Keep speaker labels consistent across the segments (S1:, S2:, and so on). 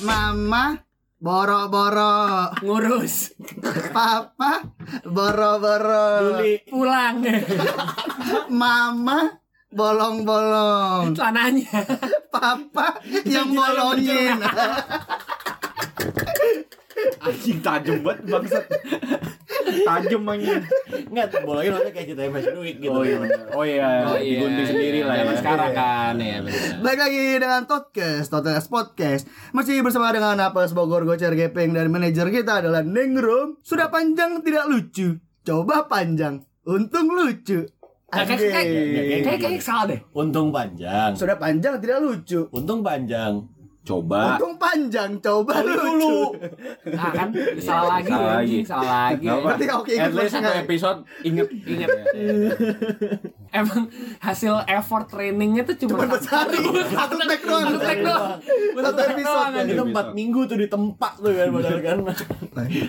S1: Mama boro-boro.
S2: ngurus
S1: Papa boro-boro.
S2: Pulang
S1: Mama bolong-bolong.
S2: celananya
S1: Papa yang bolongin.
S3: Anjing tajam banget bangsat. Tajam anjing.
S4: Enggak, bolongin maksudnya kayak ceritanya Fashion Week gitu.
S3: Oh iya. Oh iya, digunting sendiri lah ya.
S2: sekarang kan ya bener.
S1: Baik lagi dengan Podcast, Totes Podcast Masih bersama dengan Apes Bogor Gocer Gepeng Dan manajer kita adalah Nengrum Sudah panjang tidak lucu Coba panjang, untung lucu
S2: Kayak
S1: Anjing.
S2: kayak kayak salah deh.
S4: Untung panjang.
S1: Sudah panjang tidak lucu
S4: Untung panjang.
S3: Coba.
S1: Untung panjang, coba lucu
S2: Nah kan salah lagi,
S3: Salah lagi.
S2: salah lagi.
S1: Berarti kalau kayak
S3: At
S1: gitu
S3: least satu
S1: nggak-
S3: episode inget inget ya.
S2: Emang hasil effort trainingnya tuh cuma
S1: Cuma sehari, satu take doang.
S2: Satu take doang.
S1: Satu episode.
S2: anjing.
S4: Itu empat minggu tuh di tempat tuh kan padahal kan.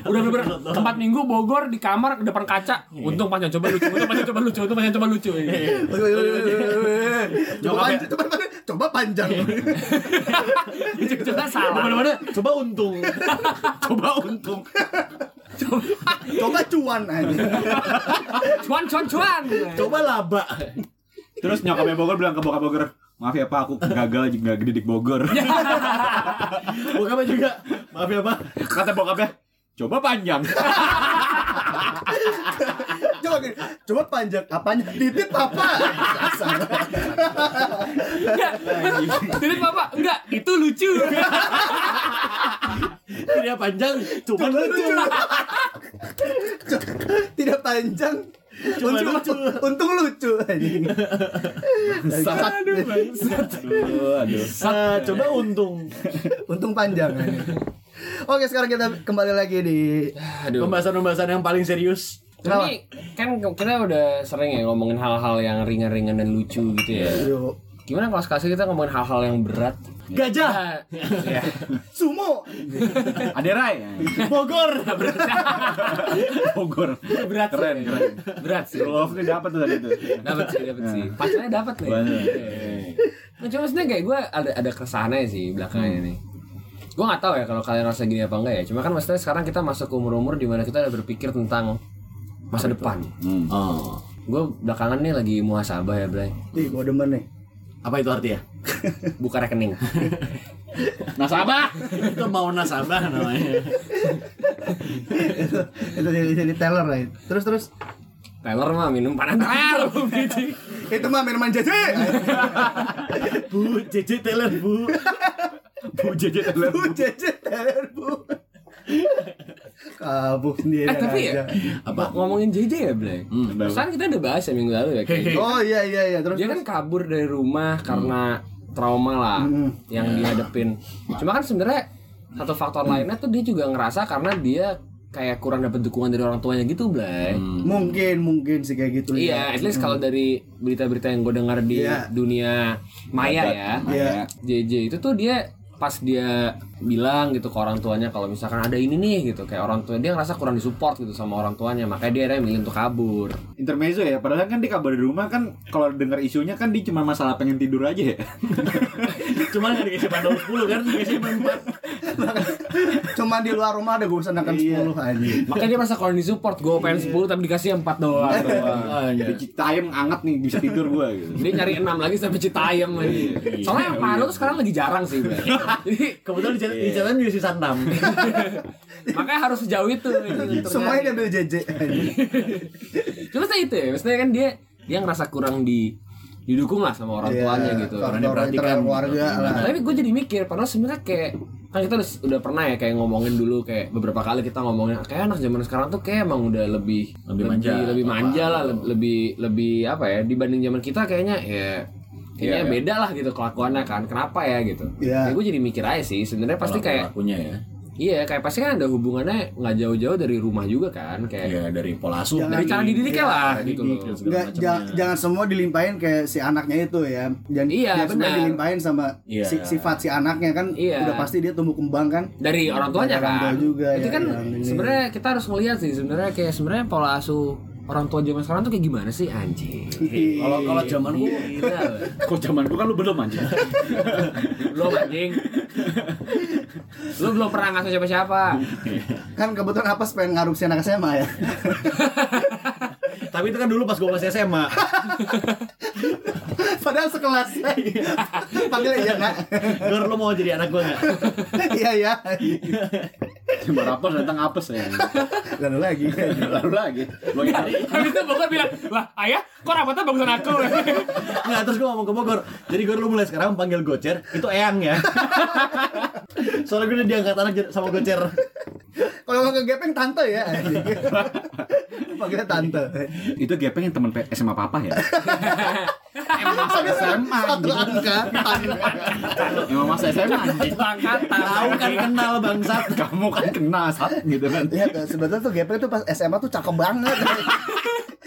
S2: Udah bener empat minggu Bogor di kamar depan kaca. Untung panjang coba lucu, untung panjang coba lucu, untung panjang coba lucu.
S1: Coba panjang, coba, panjang
S2: Coba salah.
S4: Mana-mana coba untung.
S3: Coba untung.
S1: Coba cuan aja
S2: Cuan cuan cuan.
S4: Coba laba.
S3: Terus nyokapnya Bogor bilang ke bokap Bogor, maaf ya Pak, aku gagal nggak gede di Bogor.
S4: Bokapnya juga. Maaf ya, Pak.
S3: Kata bokapnya, coba panjang.
S1: Coba gini, coba panjang apanya? Titit apa?
S2: Jadi bapak enggak itu lucu.
S4: Tidak panjang, cuma lucu.
S1: Tidak panjang.
S4: Cuma
S1: untung,
S4: lucu.
S1: untung lucu anjing.
S2: Aduh bangsat.
S3: aduh, aduh.
S4: Ah, coba untung.
S1: Untung panjang. Oke, sekarang kita kembali lagi di
S2: Aduh.
S4: Pembahasan-pembahasan yang paling serius.
S2: Ini kan kita udah sering ya ngomongin hal-hal yang ringan-ringan dan lucu gitu ya.
S1: Yuk.
S2: Gimana kalau sekali kita ngomongin hal-hal yang berat?
S4: Gajah.
S2: ya.
S1: Sumo.
S3: Ada Rai.
S4: Bogor.
S3: Bogor.
S2: Berat sih.
S3: Keren, keren.
S2: Berat sih.
S3: Love nih dapat tuh tadi tuh.
S2: Dapat sih, dapat sih. Pacarnya dapat nih.
S3: Bener.
S2: Nah, cuma sebenarnya kayak gue ada ada keresahannya sih belakangan ini. Gue nggak tahu ya kalau kalian rasa gini apa enggak ya. Cuma kan maksudnya sekarang kita masuk ke umur-umur di mana kita udah berpikir tentang masa depan.
S3: Hmm.
S4: Oh.
S2: Gue belakangan nih lagi muhasabah ya, Bray.
S1: Ih, gua demen nih.
S4: Apa itu artinya?
S2: Buka rekening.
S3: Nasabah.
S4: itu mau nasabah namanya.
S1: itu itu jadi, jadi teller lah. itu. Terus terus
S2: Teller mah minum panas teler.
S1: itu mah minuman jajan.
S4: Bu, JJ teler, Bu.
S3: Bu JJ teler.
S1: Bu jajan teller bu. Kabur sendiri
S2: eh tapi
S1: aja.
S2: ya, apa ngomongin JJ ya, Bray?
S3: Hmm,
S2: Pesan kita udah bahas ya minggu lalu ya. Kayak
S1: Oh iya iya iya terus
S2: dia kan kabur dari rumah karena trauma lah
S1: Hmm.
S2: yang dihadapin. Cuma kan sebenarnya satu faktor lainnya tuh dia juga ngerasa karena dia kayak kurang dapat dukungan dari orang tuanya gitu, Blay.
S1: mungkin mungkin sih kayak gitu
S2: Iya, at least kalau dari berita-berita yang gue dengar di
S1: Iya.
S2: dunia maya ya,
S1: Iya.
S2: JJ itu tuh dia pas dia bilang gitu ke orang tuanya kalau misalkan ada ini nih gitu kayak orang tua dia ngerasa kurang disupport gitu sama orang tuanya makanya dia akhirnya milih untuk kabur
S3: Intermezzo ya, padahal kan dia kabar di rumah kan kalau dengar isunya kan dia cuma masalah pengen tidur aja ya.
S4: Cuman nggak dikasih panel 10 kan, dikasih cuma 4.
S1: Cuma di luar rumah ada gue pesankan
S4: Iya.
S1: 10 aja.
S2: makanya dia merasa kurang disupport gue pengen 10 tapi dikasih 4 doang
S4: Ah,
S3: Jadi Citayam anget nih bisa tidur gua gitu.
S2: dia nyari 6 lagi sampai Citayam lagi soalnya Palu tuh sekarang lagi jarang sih. jadi
S4: Kebetulan di di catatan sisa 6.
S2: makanya harus sejauh itu gitu.
S1: Semuanya diambil JJ.
S2: cuma saya itu ya maksudnya kan dia dia ngerasa kurang di didukung lah sama orang
S1: Iya,
S2: tuanya gitu Karena diperhatikan
S1: internal keluarga lah.
S2: tapi gue jadi mikir padahal sebenarnya kayak kan kita udah, udah pernah ya kayak ngomongin dulu kayak beberapa kali kita ngomongin kayak anak zaman sekarang tuh kayak emang udah lebih
S4: Lebih manja.
S2: lebih manja lah le- lebih lebih apa ya dibanding zaman kita kayaknya ya kayaknya
S3: Iya, iya.
S2: beda lah gitu kelakuannya kan kenapa ya gitu
S1: Iya.
S2: ya gue jadi mikir aja sih sebenarnya pasti kayak
S4: punya ya.
S2: iya kayak pasti kan ada hubungannya nggak jauh-jauh dari rumah juga kan kayak
S4: Iya, dari pola asuh.
S1: Jangan
S2: dari cara dididiknya
S1: Iya,
S2: lah
S4: dididik
S2: gitu loh
S4: dan segala
S1: Nggak,
S4: macamnya.
S1: ja- jangan semua dilimpahin kayak si anaknya itu ya. Dan
S2: Iya, benar.
S1: dilimpahin sama
S4: Iya.
S1: si- sifat si anaknya kan
S2: Iya.
S1: udah pasti dia tumbuh kembang kan.
S2: dari orang tuanya kan
S1: juga,
S2: itu
S1: ya,
S2: kan sebenarnya kita harus ngeliat sih sebenarnya kayak sebenarnya pola asuh orang tua zaman sekarang tuh kayak gimana sih anjing
S4: Kalau kalau zaman gua.
S3: Kok zaman gua kan lu belum anjing.
S2: lo anjing Lu belum pernah ngasuh siapa-siapa.
S1: Kan kebetulan apa pengen ngarupsi anak SMA ya.
S5: Tapi itu kan dulu pas gue masih SMA.
S1: Padahal sekelas. Panggil iya nak.
S5: Gor lu mau jadi anak gue nggak?
S1: Iya iya.
S3: Mbak Rapos datang apes ya.
S1: Lalu lagi.
S3: Lalu lagi. Lo yang tadi.
S2: Habis itu Bogor bilang, "Lah, ayah, kok rapatnya bagusan aku?"
S5: Nggak, terus gue ngomong ke Bogor. Jadi Gor lu mulai sekarang panggil Gocer, itu Eyang ya. Soalnya gue udah diangkat anak sama Gocer.
S1: Kalau mau ke gepeng tante ya. Panggilnya tante.
S3: Itu gepeng yang teman P- SMA papa ya.
S1: Emang
S3: SMA,
S1: Satu angka.
S3: Emang masa SMA anjing.
S2: Angkatan.
S5: Tahu kan kenal bangsat.
S3: Kamu kan kena sat gitu kan.
S1: Lihat tuh, sebetulnya tuh gepeng tuh pas SMA tuh cakep banget.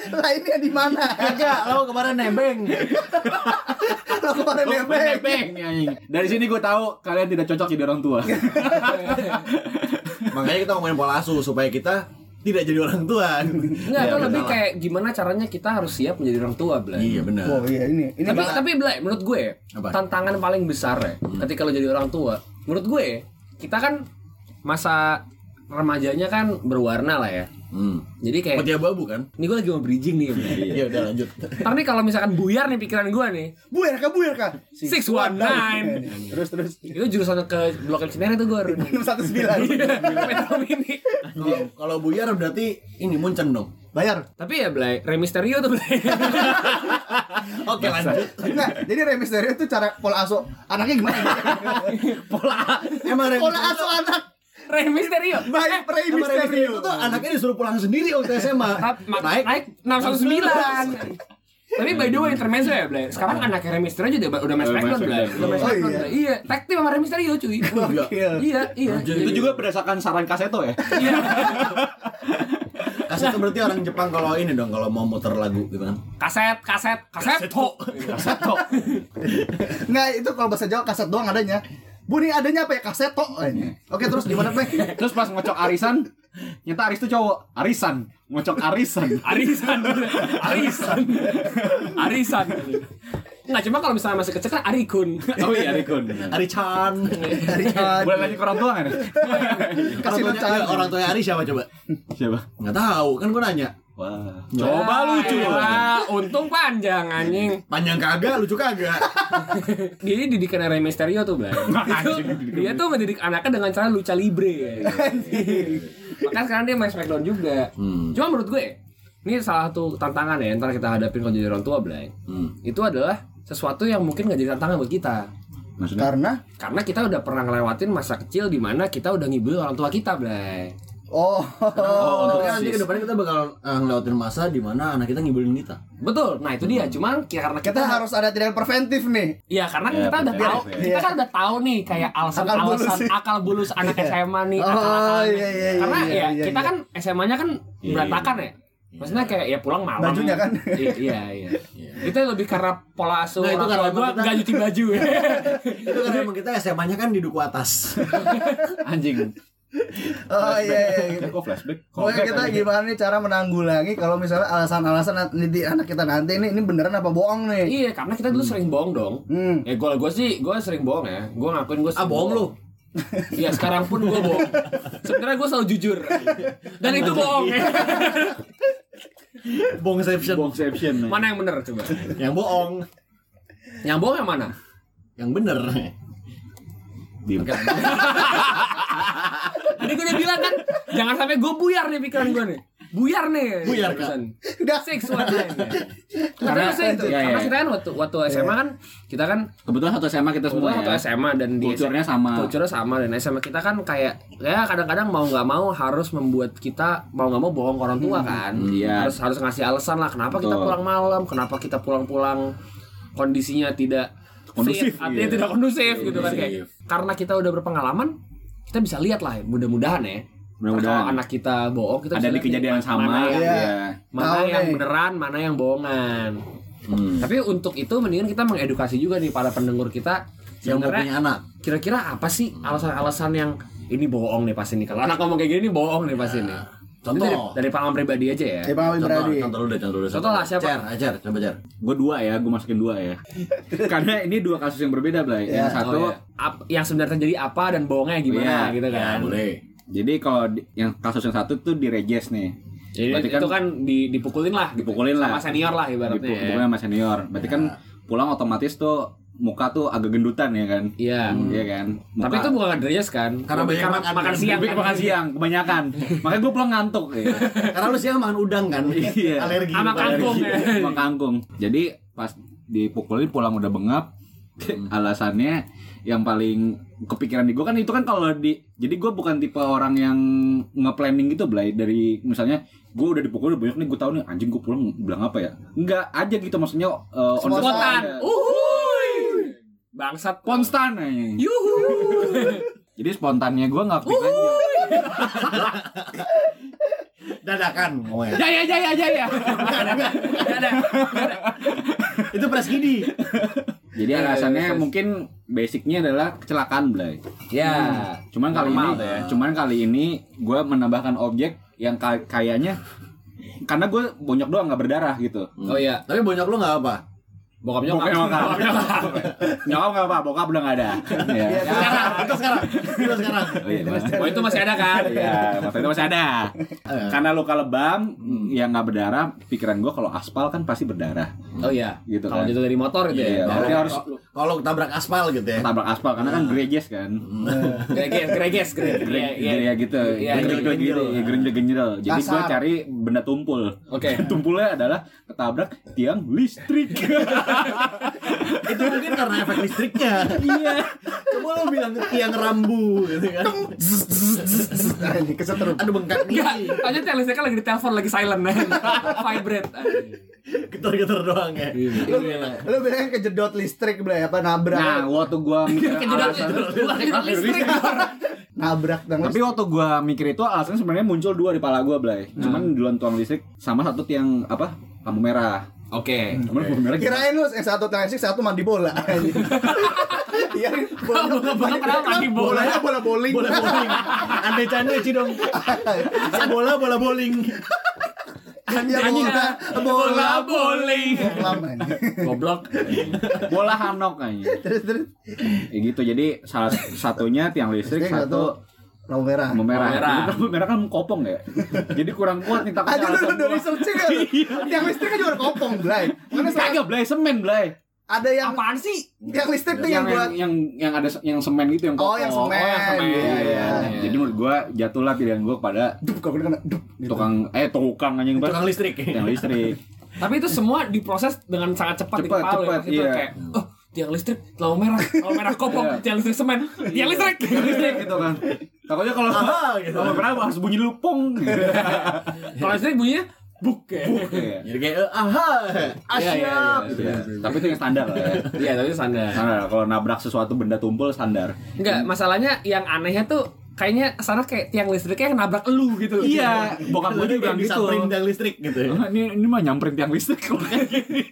S1: Lainnya di mana?
S5: Kagak, lo kemarin nebeng.
S1: Lo kemarin nebeng.
S3: nebeng nih anjing. Dari sini gue tahu kalian tidak cocok jadi orang tua.
S5: Makanya kita ngomongin pola asuh supaya kita tidak jadi orang tua.
S2: Enggak,
S5: Iya,
S2: itu lebih
S5: benar.
S2: kayak gimana caranya kita harus siap menjadi orang tua, Blay.
S5: Iya benar.
S1: Oh iya ini. Ini
S2: tapi
S1: Pak.
S2: tapi Blay, menurut gue
S5: Apa?
S2: tantangan paling besar ya ketika lo jadi orang tua menurut gue kita kan masa remajanya kan berwarna lah ya
S5: Hmm.
S2: jadi kayak
S5: Putih abu kan?
S2: ini gue lagi mau bridging nih.
S5: Iya udah lanjut.
S2: Ntar nih kalau misalkan buyar nih pikiran gue nih
S1: Buyer kah buyer kah?
S2: 619
S1: Terus terus.
S2: itu jurusan ke Blok M Cinere tuh gue
S1: 619.
S2: Metro Mini
S5: Kalau kalau buyar berarti ini muncen dong.
S1: Bayar.
S2: tapi ya Blay Rey Mysterio tuh Blay
S5: Oke lanjut.
S1: Enggak, jadi Rey Mysterio itu cara pola asuh anaknya gimana?
S5: Pola emang
S1: pola asuh anak
S2: Rey Mysterio
S1: baik Rey
S5: Emang Rey
S1: Mysterio.
S5: itu tuh anaknya disuruh pulang sendiri waktu SMA. Naik.
S2: naik 619 tapi by the way intermezzo ya Blay sekarang anaknya Rey Mysterio juga udah main
S3: Udah
S2: Smackdown Blay udah main
S1: Oh,
S2: Smackdown
S1: iya.
S2: Iya tag team sama Rey Mysterio cuy
S1: Gokil.
S2: iya iya
S3: Itu juga berdasarkan saran Kaseto ya.
S2: iya
S5: Kasih itu berarti orang Jepang kalau ini dong kalau mau muter lagu gitu kan.
S2: kaset kaset kaset ho
S3: Kaseto.
S1: Enggak, itu kalau bahasa Jawa kaset doang adanya. Bu ini adanya apa ya kaseto Oke terus gimana Pe?
S3: Terus pas ngocok arisan, nyata Aris tuh cowok. Arisan, ngocok arisan.
S2: arisan arisan arisan Nggak cuma kalau misalnya masih kecil kan Arikun
S3: Oh iya, Rikun.
S5: Ari Chan.
S1: Dari Chan.
S3: Boleh lanjut ke orang tua nih?
S1: Kasih
S5: orang tuanya, orang tuanya Ari siapa coba?
S3: Siapa?
S5: Nggak tahu, kan gua nanya.
S3: Wah, coba lucu.
S2: Wah, untung panjang anjing
S5: Panjang kagak, lucu kagak.
S2: Dia didikan Rey Mysterio tuh. Itu, dia tuh mendidik anaknya dengan cara lucha libre. Ya. Makanya sekarang dia main Smackdown juga.
S5: Hmm.
S2: Cuma menurut gue, ini salah satu tantangan ya ntar kita hadapin kalau jadi orang tua, Blay.
S5: Hmm.
S2: Itu adalah sesuatu yang mungkin gak jadi tantangan buat kita.
S3: Maksudnya?
S1: Karena
S2: Karena kita udah pernah ngelewatin masa kecil di mana kita udah ngibulin orang tua kita, Blay.
S1: Oh,
S3: Oh, untuk
S5: nanti ke depannya kita bakal eh, ngelewatin masa di mana anak kita ngibulin kita.
S2: Betul. Nah, itu dia. Cuman karena
S1: kita
S2: kita,
S1: harus ada tindakan preventif nih.
S2: Iya, karena
S3: Ya,
S2: kita udah tahu,
S3: Iya.
S2: kita kan udah tahu nih kayak alasan
S1: Akal bulus
S2: alasan
S1: sih.
S2: akal bulus anak SMA nih,
S1: Oh,
S2: akal-akalan.
S1: iya, iya,
S2: Karena
S1: iya,
S2: ya
S1: iya,
S2: kita
S1: iya.
S2: kan SMA-nya kan
S3: Iya,
S2: berantakan ya. Maksudnya kayak ya pulang malam.
S1: Bajunya kan?
S2: iya, iya, iya. Itu lebih karena pola asuh
S5: Nah, itu karena
S2: gua
S5: kita-
S2: nggak nyuci baju.
S5: Itu karena emang kita SMA-nya kan di duku atas.
S3: Anjing.
S1: Oh iya iya.
S3: Eh, Kok flashback?
S1: Pokoknya kita gimana nih cara menanggulangi kalau misalnya alasan-alasan nanti anak kita nanti ini ini beneran apa bohong nih?
S2: iya, karena kita dulu sering bohong dong.
S1: Hmm.
S2: Ya gue gue sih gue sering bohong ya. Gue ngakuin gue
S5: Ah bohong lu.
S2: Iya sekarang pun gue bohong. Sebenarnya gue selalu jujur. Dan itu bohong ya.
S5: Bohongception.
S3: Bongception.
S2: Mana yang bener coba?
S5: Yang bohong.
S2: Yang bohong yang mana?
S5: Yang bener.
S3: Diem.
S2: Tadi gue udah bilang kan, jangan sampai gue buyar nih pikiran gue nih. Buyar nih.
S5: Buyar.
S2: Barusan.
S1: Udah.
S2: Six one nine. Karena
S3: Karena-
S2: itu,
S3: iya,
S2: karena kita kan waktu waktu SMA kan kita kan
S3: Kebetulan satu SMA kita semua
S2: kebetulan waktu
S3: ya.
S2: SMA dan di
S3: Kulturnya sama.
S2: Kulturnya sama dan SMA kita kan kayak ya kadang-kadang mau nggak mau harus membuat kita mau nggak mau bohong ke orang tua kan.
S3: iya.
S2: Harus harus ngasih alasan lah kenapa kita pulang malam, kenapa kita pulang-pulang kondisinya tidak
S3: Kondusif,
S2: artinya
S3: iya.
S2: tidak kondusif gitu kan kayak. Karena kita udah berpengalaman, kita bisa lihat lah mudah-mudahan ya.
S3: Mudah-mudahan.
S2: Kalau anak kita bohong, kita
S3: Ada
S2: bisa
S3: di
S2: lihat
S3: kejadian
S2: nih,
S3: sama.
S2: Mana yang,
S1: Iya.
S3: Iya.
S2: mana
S1: Tahu
S2: yang
S1: nih.
S2: beneran, mana yang bohongan.
S3: Hmm.
S2: Tapi untuk itu mendingan kita mengedukasi juga nih para pendengar kita
S5: Yang mau punya anak.
S2: kira-kira apa sih alasan-alasan yang ini bohong nih pasti nih kalau anak ngomong kayak gini nih bohong nih pasti nih Itu
S5: Contoh.
S2: dari, dari pengalaman pribadi aja ya.
S1: Eh, pengalaman
S5: Contoh,
S1: berani.
S5: contoh dulu deh, contoh dulu.
S2: Contoh lah, siapa?
S5: Cer, ah, Cer, coba Cer.
S3: Gue dua ya, gue masukin dua ya. Karena ini dua kasus yang berbeda, Blay.
S1: Ya.
S3: Yang satu,
S2: Oh, iya. Ap- yang sebenarnya terjadi apa dan bohongnya gimana
S3: Iya,
S2: gitu
S5: Ya,
S2: kan.
S5: boleh.
S3: jadi kalau yang kasus yang satu tuh di Reges nih.
S2: Jadi
S3: Berarti
S2: itu kan di, dipukulin lah,
S3: Dipukulin
S2: sama
S3: lah.
S2: senior lah ibaratnya. Ya.
S3: Dipukulin sama senior. Berarti kan pulang otomatis tuh muka tuh agak gendutan ya kan?
S2: Iya.
S3: Iya kan?
S2: Tapi itu bukan Andreas kan?
S5: Karena banyak makan,
S2: makan
S5: kan?
S2: siang. Kan?
S3: makan siang, kebanyakan. Makanya gue pulang ngantuk ya.
S5: Karena lu siang makan udang kan?
S3: Iya.
S5: Alergi.
S2: Sama kangkung ya.
S3: sama kangkung. Jadi pas dipukulin pulang udah bengap. Alasannya yang paling kepikiran di gue kan itu kan kalau di jadi gue bukan tipe orang yang nge-planning gitu Blay dari misalnya gue udah dipukul udah banyak nih gue tahu nih anjing gue pulang bilang apa ya enggak aja gitu maksudnya uh, on the spot aja.
S2: Bangsat.
S3: konstan aja.
S2: Yuhu.
S3: jadi spontannya gue nggak aja.
S5: Dadakan ngomongnya.
S2: Jaya jaya jaya.
S5: Itu presidi.
S3: jadi
S2: Iya,
S3: alasannya mungkin basicnya adalah kecelakaan Blay
S2: Ya.
S3: Cuman kali
S2: Normal
S3: ini,
S2: ya.
S3: cuman kali ini gue menambahkan objek yang kay- kayaknya karena gue bonyok doang nggak berdarah gitu.
S2: Oh iya.
S5: Tapi bonyok lu nggak apa?
S2: Bokap
S3: Bokap
S2: nyokap.
S3: nyokap.
S2: Bokap nyokap.
S3: Nyokap nggak apa, bokap udah nggak ada. Iya.
S5: Sekarang, itu sekarang. Itu sekarang.
S3: Oh iya, mas.
S2: Oh itu masih ada kan?
S3: Iya, waktu itu masih ada. Karena luka lebam yang nggak berdarah, pikiran gue kalau aspal kan pasti berdarah.
S2: Oh iya.
S3: Gitu
S2: Kalau
S3: kan.
S2: jatuh dari motor gitu
S3: Iya,
S2: ya.
S3: berarti harus
S5: Kalau tabrak aspal gitu ya.
S3: tabrak aspal karena kan greges kan.
S2: Greges, greges, greges. Iya, iya.
S3: Gere gitu,
S2: Iya,
S3: genjel gitu,
S5: genjel.
S3: genjel genjel. Jadi gue cari benda tumpul.
S2: Oke.
S3: Tumpulnya adalah ketabrak tiang listrik.
S5: Itu mungkin karena efek listriknya. Iya. Coba lu bilang tiang rambu gitu kan.
S1: Kesetrum.
S5: Aduh bengkak nih.
S2: aja telisnya kan lagi di telepon lagi silent Vibrate.
S5: Getar-getar doang ya.
S1: Lu, lu bilangnya kejedot listrik Blay apa nabrak
S3: Nah, waktu gua mikir alasan,
S2: listrik.
S1: nabrak dan
S3: tapi waktu gua mikir itu alasannya sebenarnya muncul dua di pala gua, Blay. Cuman duluan tuang listrik sama satu tiang apa? lampu merah.
S2: Oke.
S3: Cuman lampu merah gimana?
S1: kirain lu yang satu tenisik satu mandi bola iya bola
S2: Bola kenapa mandi bola?
S1: bolanya bola bowling
S5: Bola bowling. Andai canda dong. Bola bola bowling.
S1: Iya, bola bola
S2: bowling. Goblok.
S3: bola hanok kayaknya.
S1: terus terus
S3: Ya gitu. Jadi salah satunya tiang listrik, satu
S1: lampu merah
S3: lampu merah.
S2: Lampu merah.
S3: Lampu merah kan kopong ya. Jadi kurang kuat nih takutnya
S1: Aja lu udah researching kan Yang listrik kan juga kopong Blay Mana
S3: Kagak, Blay, semen, Blay.
S1: Ada yang
S2: Apaan sih?
S1: Yang listrik tuh
S3: yang,
S1: yang buat
S3: yang, yang yang ada yang semen gitu yang
S1: Oh
S3: kokoh.
S1: yang semen
S2: semen.
S1: Iya,
S3: Iya,
S1: iya.
S3: iya. Jadi menurut gua jatuhlah pilihan gua pada
S1: Dup kalau kena dup gitu.
S3: tukang eh tukang anjing.
S5: Tukang listrik.
S3: Tiang listrik.
S2: Tapi itu semua diproses dengan sangat cepat di
S3: Cepat,
S2: kepala ya.
S3: cepat,
S2: Itu
S3: iya.
S2: kayak, oh tiang listrik, lampu merah, lampu merah kopong,
S3: Iya.
S2: tiang listrik semen, tiang listrik, tiang listrik.
S3: gitu kan. Takutnya kalau
S5: gitu.
S3: kalau pernah harus bunyi lupung gitu.
S2: Kalau listrik bunyinya buk ya.
S3: Iya.
S5: Jadi kayak eh, aha,
S2: Iya, iya,
S5: asyap.
S3: Iya. Tapi itu yang standar lah ya.
S2: Iya, tapi itu standar.
S3: Standar. Kalau nabrak sesuatu benda tumpul standar.
S2: Enggak, masalahnya yang anehnya tuh kayaknya sana kayak tiang listriknya yang nabrak elu gitu.
S3: Iya, bokap gue juga bilang gitu.
S5: Disamperin tiang listrik gitu ya.
S3: Ah, ini ini mah nyamperin tiang listrik kayak gini.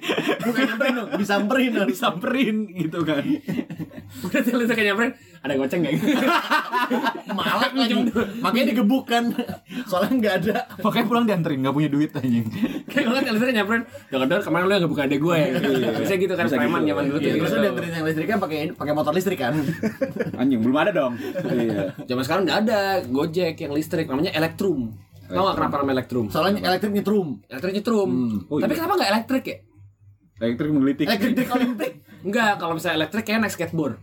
S5: Bukan nyamperin dong, disamperin harus.
S3: Disamperin gitu kan.
S2: Udah tiang listriknya nyamperin, ada goceng nggak?
S5: Malak lagi. Makanya digebuk kan. Soalnya nggak ada.
S3: Makanya pulang dianterin nggak punya duit anjing.
S2: Kayak kalau tiang listriknya nyamperin, jangan dengar kemarin lu yang ngebuka adek gue ya. Bisa gitu kan
S3: Bisa
S2: preman
S3: gitu.
S2: zaman dulu tuh
S3: Iya,
S2: gitu.
S5: Terus dianterin tiang listriknya pakai pakai motor listrik kan.
S3: Anjing belum ada dong. Iya.
S2: Zaman sekarang nggak ada Gojek yang listrik namanya Elektrum. Tahu nggak kenapa namanya Elektrum?
S5: Soalnya elektrik nyetrum.
S2: Elektrik nyetrum.
S3: Oh,
S2: Tapi
S3: iya.
S2: kenapa nggak elektrik ya?
S3: Elektrik menggelitik.
S5: Elektrik olimpik.
S2: Enggak, kalau misalnya elektrik kayak naik skateboard.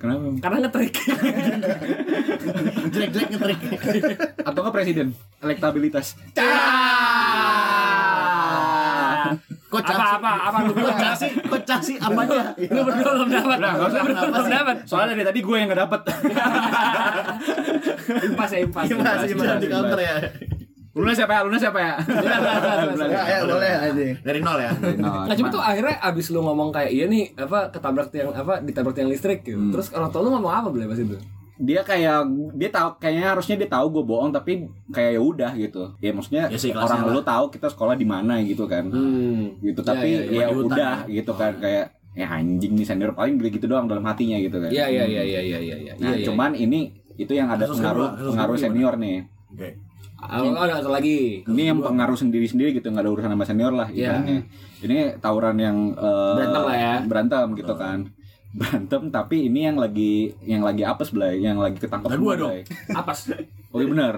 S3: Kenapa?
S2: Karena ngetrik.
S5: Jelek-jelek ngetrik.
S3: Atau nggak presiden? Elektabilitas.
S5: Kok
S2: apa apa apa lu
S5: Kok
S2: belum
S5: casi, kok casi apanya?
S2: Lu berdua belum dapat.
S3: Nggak usah.
S2: belum dapat.
S3: Soalnya dari tadi gue yang nggak dapet.
S2: Impas ya impas.
S5: Sih di
S3: gimana?
S5: counter ya?
S3: Luna siapa ya? Luna siapa ya?
S1: Ya, ya boleh aja.
S5: Dari nol ya.
S2: Nah cuma tuh akhirnya abis lu ngomong kayak iya nih apa ketabrak tiang apa ditabrak tiang listrik gitu.
S3: Hmm.
S2: Terus orang tua lu ngomong apa boleh pas itu?
S3: dia kayak dia tahu kayaknya harusnya dia tahu gue bohong tapi kayak ya udah gitu ya maksudnya
S5: Ya
S3: orang
S5: lah.
S3: lu tahu kita sekolah di mana gitu kan
S2: Hmm.
S3: gitu
S2: Ya,
S3: tapi
S2: ya,
S3: ya,
S2: ya,
S5: hutan
S3: udah gitu kan kayak ya anjing nih senior paling beli gitu doang dalam hatinya gitu kan
S2: Iya iya iya iya iya iya
S3: nah
S2: iya, iya.
S3: cuman ini itu yang ada pengaruh pengaruh senior nih
S5: Oke.
S2: Oh, ada satu lagi.
S3: ini yang pengaruh sendiri sendiri gitu nggak ada urusan sama senior lah
S2: Iya.
S3: ibaratnya ini tawuran yang eh,
S2: Berantem lah ya.
S3: berantem gitu kan berantem tapi ini yang lagi yang lagi apes belai yang lagi ketangkep
S5: Nah,
S3: semua
S5: gua dong.
S2: Apa?
S3: oh iya benar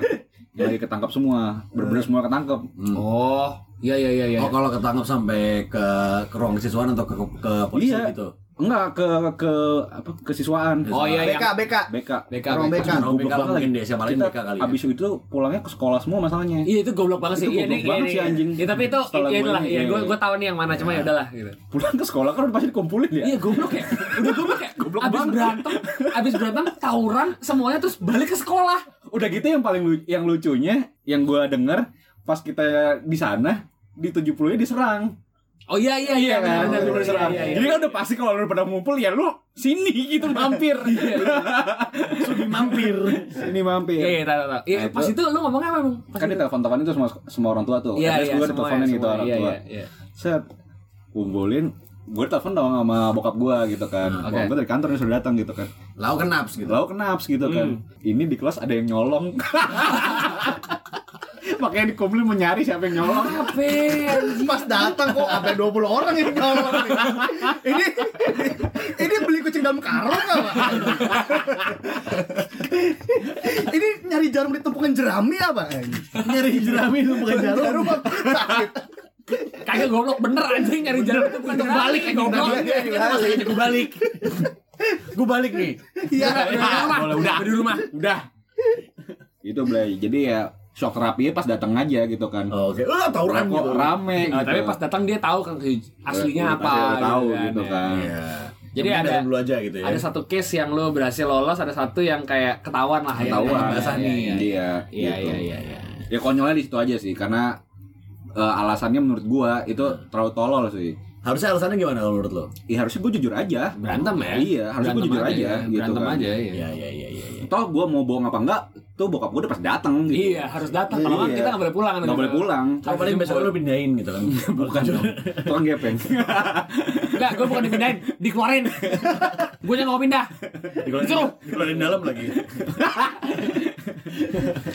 S3: yang lagi ketangkep semua bener-bener semua ketangkep
S2: Oh, iya iya iya iya.
S5: Oh kalau ketangkap sampai ke ke ruang kesiswaan atau ke ke, ke polisi
S3: Iya.
S5: gitu.
S3: Enggak ke ke apa kesiswaan
S2: Oh iya iya.
S1: BK BK
S3: BK
S2: BK.
S1: Ruang
S2: BK.
S1: BK.
S5: Ruang BK
S3: Goblok
S5: mungkin
S3: lagi.
S5: deh siapa lagi BK kali ya.
S3: abis itu pulangnya ke sekolah semua masalahnya
S2: Iya itu goblok banget sih.
S3: Itu
S2: Iya,
S3: goblok
S2: ini-
S3: banget sih, anjing.
S2: Iya tapi itu
S3: Setelah
S2: iya
S3: gua
S2: itulah.
S3: ini,
S2: Iya
S3: iya,
S2: gue
S3: iya.
S2: gue tahu nih yang mana cuma ya udahlah gitu.
S3: pulang ke sekolah kan pasti dikumpulin ya
S2: Iya goblok ya. Udah goblok ya.
S3: Goblok
S2: abis
S3: banget.
S2: berantem, abis berantem tawuran semuanya terus balik ke sekolah.
S3: udah gitu yang paling yang lucunya yang gua denger pas kita di sana di 70 nya diserang
S2: Oh iya iya iya. benar,
S3: Di 70
S2: benar,
S3: diserang.
S2: iya.
S3: jadi kan udah pasti kalau lu pada ngumpul ya lu sini gitu mampir
S5: Sugi mampir.
S3: sini mampir
S2: Iya iya tahu tahu. Iya
S3: Nah, itu-
S2: pas itu lu ngomongnya apa emang? Pas
S3: kan di
S2: itu?
S3: telepon teleponin tuh semua semua orang tua tuh
S2: Iya
S3: Terus
S2: iya
S3: gua
S2: semua
S3: diteleponin
S2: ya,
S3: gitu orang
S2: Iya
S3: tua
S2: iya iya.
S3: set kumpulin gue telepon dong sama bokap gua gitu kan
S2: Hmm,
S3: bokap
S2: oke.
S3: gua dari kantor nih sudah datang gitu kan
S5: Lau kenaps gitu.
S3: lalu kenaps gitu kan
S2: Hmm.
S3: ini di kelas ada yang nyolong makanya dikumpulin mau nyari siapa yang nyolong
S2: Apa?
S1: Pas datang kok sampai 20 orang yang nyolong. Ini ini beli kucing dalam karung apa? ini nyari jarum di tumpukan jerami apa?
S5: Nyari jerami itu bukan jarum.
S1: Jarum apa? Sakit.
S2: Kagak goblok bener anjing nyari jarum itu bukan balik ya goblok.
S5: Gue balik. Gue balik nih.
S1: Iya.
S2: Udah di rumah. Udah di rumah.
S3: udah itu Blay jadi ya shock terapi pas datang aja gitu kan
S5: Oh, Oke. Oh, tawuran
S3: kok
S5: gitu.
S3: rame
S2: Nah,
S3: gitu
S2: tapi pas datang dia tahu kan aslinya
S3: Udah
S2: apa
S3: pasti udah tahu
S2: gitu
S3: gitu kan
S5: Iya.
S2: Jadi
S5: penting
S2: ada-
S5: dulu aja gitu ya.
S2: Ada satu case yang lo berhasil lolos, ada satu yang kayak ketahuan lah ya.
S3: Ketahuan.
S2: Yang basah nih.
S3: iya
S2: Iya
S3: gitu.
S2: iya iya iya.
S3: ya konyolnya di situ aja sih karena eh, alasannya menurut gua itu terlalu tolol sih
S5: Harusnya alasannya gimana kalau menurut lo?
S3: ya harusnya gua jujur aja
S2: Berantem ya?
S3: Iya, harusnya gua
S2: Berantem
S3: jujur aja,
S2: ya.
S3: gitu
S2: Berantem
S3: kan.
S2: aja ya.
S5: Iya iya iya iya. iya.
S3: Toh gua mau bohong apa enggak tuh bokap gua udah pas datang gitu
S2: Iya, harus datang. Kalau
S3: Iya.
S2: kita nggak boleh pulang.
S3: nggak boleh pulang
S5: Kalau paling besok lo pindahin gitu kan.
S3: bukan dong tukang gepeng
S2: Enggak, gue bukan dipindahin, dikeluarin. gue yang mau pindah.
S5: Dikeluarin, dikeluarin dalam lagi.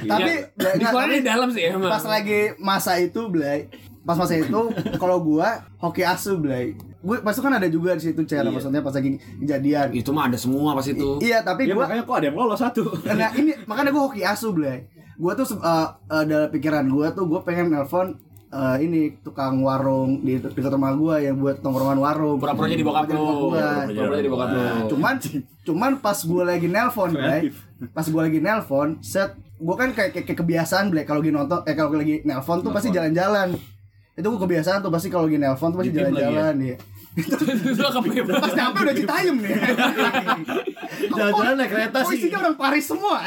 S1: Tapi
S2: Ya,
S1: nggak-
S2: dikeluarin
S1: tapi
S2: di dalam sih emang.
S1: pas lagi masa itu Blay pas masa itu kalau gua hoki asu Blay gue pasti kan ada juga di situ cara
S3: Iya.
S1: maksudnya pas lagi kejadian
S2: itu mah ada semua pas itu.
S1: iya tapi
S3: ya
S1: gua
S3: makanya kok ada yang lolos satu
S1: Nah ini makanya gue hoki asu Blay Gue tuh uh, uh, dalam pikiran gue tuh gue pengen nelpon uh, ini tukang warung di dekat rumah gue yang buat tongkrongan warung.
S2: Pura-pura jadi bokap lu. Pura-pura jadi bokap lu.
S1: Cuman cuman pas gue lagi nelpon Blay, pas gue lagi nelpon, set gue kan kayak, kayak, kayak kebiasaan Blay kalau lagi nonton eh kalau lagi nelpon tuh pasti jalan-jalan. Itu gue kebiasaan tuh pasti kalau lagi nelpon tuh pasti
S5: ya?
S1: jalan-jalan ya.
S2: Itu kepepe.
S1: Pas nyampe udah citayam nih.
S5: Jalan-jalan naik kereta
S1: Oh
S5: sih.
S1: isinya orang Paris semua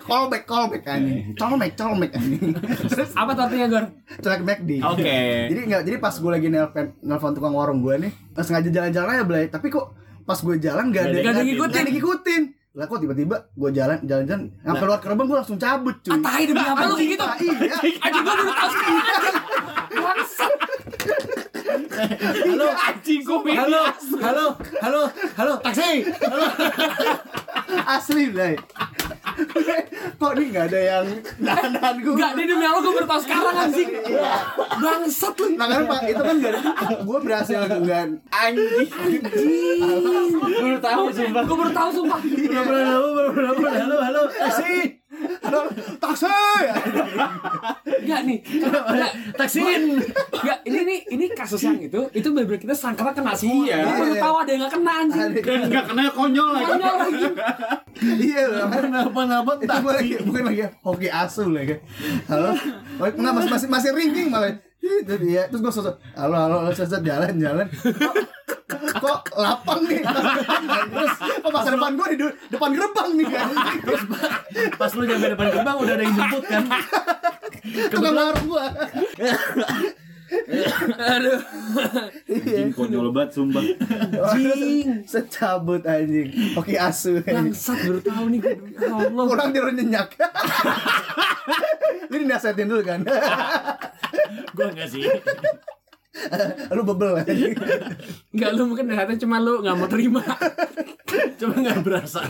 S1: callback callback anjing. Colmek colmek anjing. Terus
S2: Apa tuh artinya, Gor?
S1: colek McD.
S2: Oke.
S1: Jadi enggak jadi pas gue lagi nelpon nelpon tukang warung gue nih, pas sengaja jalan-jalan aja Blay, tapi kok pas gue jalan gak ada
S2: Nggak ada ngikutin.
S1: nggak ada ngikutin. Lah kok tiba-tiba gue jalan jalan-jalan sampai keluar gerbang gue langsung cabut cuy.
S2: Ah, tai demi apa lu gitu?
S1: Ah, Iya.
S2: Anjing gue baru tahu sekarang anjing.
S5: Halo,
S2: Anjing gue
S5: halo, halo, halo, halo, taksi. Halo.
S1: Asli Blay. kok ini nggak ada yang nahan gue.
S2: Enggak, ini demi Allah gue baru tahu sekarang anjing. Bangsat lu.
S1: Nah kan Pak, itu kan gak ada Gue berhasil dengan
S2: Anjing.
S3: baru tahu sumpah
S2: Gue baru tahu sumpah.
S5: Halo, pernah halo, halo, halo, taksi.
S1: Taksi
S2: Enggak nih. Enggak.
S5: Taksiin.
S2: Enggak, ini nih ini kasus yang itu itu bener kita sangkanya kena semua.
S3: Iya.
S2: Gue baru tahu ada yang gak kena anjing.
S3: dan nggak kena konyol lagi
S2: Konyol lagi.
S1: Iya loh
S5: Kenapa-napa
S1: itu gue lagi bukan lagi hoki asu lagi halo oh, nggak masih masih masih ringking malah itu dia terus gue sosok halo halo set, jalan jalan kok, lapang nih terus kok masa depan gue di depan gerbang nih kan terus
S5: Pas lu nyampe depan gerbang udah ada yang jemput kan.
S1: tukang warung gue
S2: Aduh.
S3: anjing konyol banget sumpah
S1: anjing secabut anjing hoki asu.
S2: Bangsat baru tahu nih gue. Ya Allah.
S1: kurang tidur nyenyak ini nasihatin dulu kan
S5: Gua enggak sih.
S1: Lu bebel anjing
S2: Enggak lu mungkin ternyata cuma lu nggak mau terima.
S5: Cuma enggak berasa.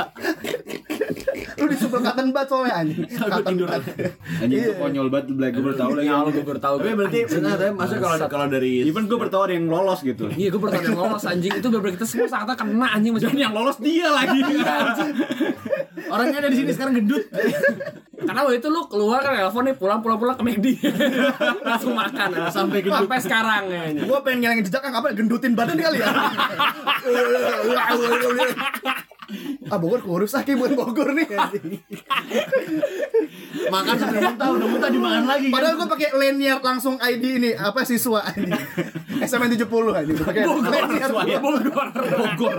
S1: Lu disuppel cotton bud soalnya anjing.
S5: Tiduran.
S1: bud.
S3: Anjing itu konyol banget Black. Gue baru tahu lagi.
S2: Ya gue baru tahu.
S5: Tapi berarti benar tapi maksudnya kalau kalau dari
S3: Even gue baru tahu ada yang lolos gitu.
S2: Iya gue baru tahu yang lolos anjing itu bener kita semua saatnya kena anjing masih
S3: yang lolos dia lagi.
S5: Orangnya ada di sini sekarang gendut.
S2: Karena waktu itu lu keluar kan telepon nih pulang pulang pulang ke McD langsung makan
S5: Sampai gendut.
S2: sampai sekarang ya.
S1: Gua pengen ngilangin jejak kan apa gendutin badan kali ya. ah Bogor kurus ah kayak buat Bogor nih.
S5: Makan sampai muntah, udah muntah dimakan lagi. kan.
S1: Padahal gua pakai lanyard langsung ID ini apa siswa anjing. SMN 70 anjing gua pakai lanyard.
S2: Bogor.
S3: Bogor.